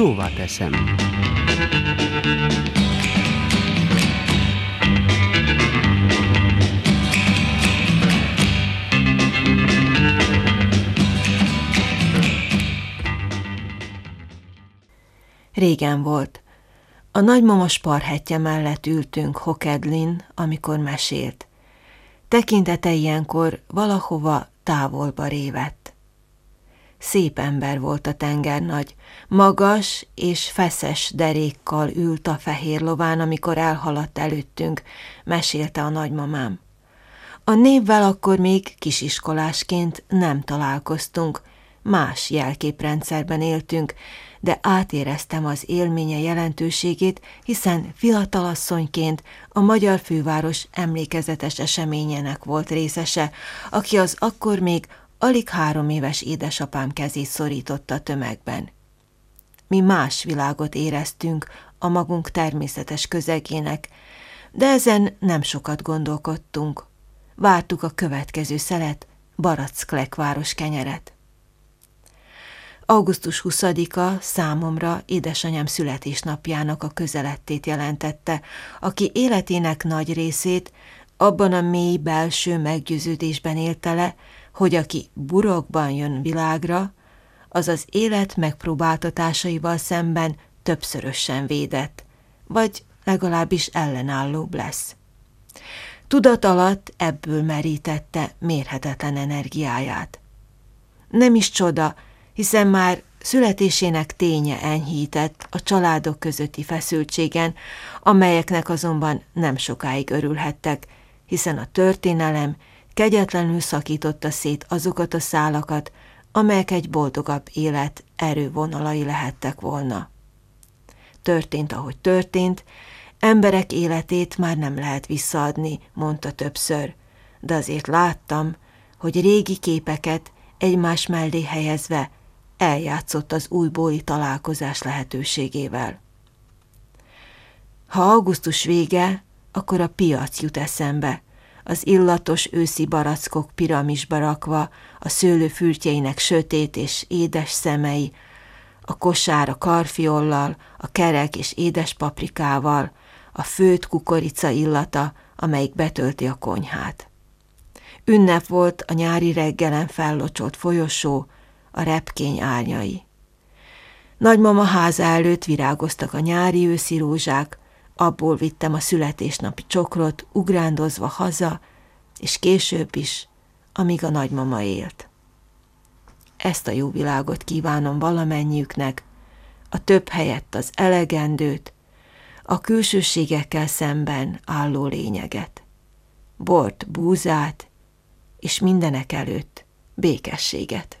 Szóvá teszem. Régen volt. A nagymama sparhetje mellett ültünk Hokedlin, amikor mesélt. Tekintete ilyenkor valahova távolba révett. Szép ember volt a tengernagy, magas és feszes derékkal ült a fehér lován, amikor elhaladt előttünk, mesélte a nagymamám. A névvel akkor még kisiskolásként nem találkoztunk, más jelképrendszerben éltünk, de átéreztem az élménye jelentőségét, hiszen fiatalasszonyként a magyar főváros emlékezetes eseményének volt részese, aki az akkor még alig három éves édesapám kezét szorította tömegben. Mi más világot éreztünk a magunk természetes közegének, de ezen nem sokat gondolkodtunk. Vártuk a következő szelet, Baracklek város kenyeret. Augusztus 20-a számomra édesanyám születésnapjának a közelettét jelentette, aki életének nagy részét abban a mély belső meggyőződésben élte le, hogy aki burokban jön világra, az az élet megpróbáltatásaival szemben többszörösen védett, vagy legalábbis ellenállóbb lesz. Tudat alatt ebből merítette mérhetetlen energiáját. Nem is csoda, hiszen már születésének ténye enyhített a családok közötti feszültségen, amelyeknek azonban nem sokáig örülhettek, hiszen a történelem kegyetlenül szakította szét azokat a szálakat, amelyek egy boldogabb élet erővonalai lehettek volna. Történt, ahogy történt, emberek életét már nem lehet visszaadni, mondta többször, de azért láttam, hogy régi képeket egymás mellé helyezve eljátszott az újbóli találkozás lehetőségével. Ha augusztus vége, akkor a piac jut eszembe, az illatos őszi barackok piramisba rakva, a szőlő fürtjeinek sötét és édes szemei, a kosár a karfiollal, a kerek és édes paprikával, a főt kukorica illata, amelyik betölti a konyhát. Ünnep volt a nyári reggelen fellocsolt folyosó, a repkény árnyai. Nagymama háza előtt virágoztak a nyári őszi rózsák, abból vittem a születésnapi csokrot, ugrándozva haza, és később is, amíg a nagymama élt. Ezt a jó világot kívánom valamennyiüknek, a több helyett az elegendőt, a külsőségekkel szemben álló lényeget, bort, búzát, és mindenek előtt békességet.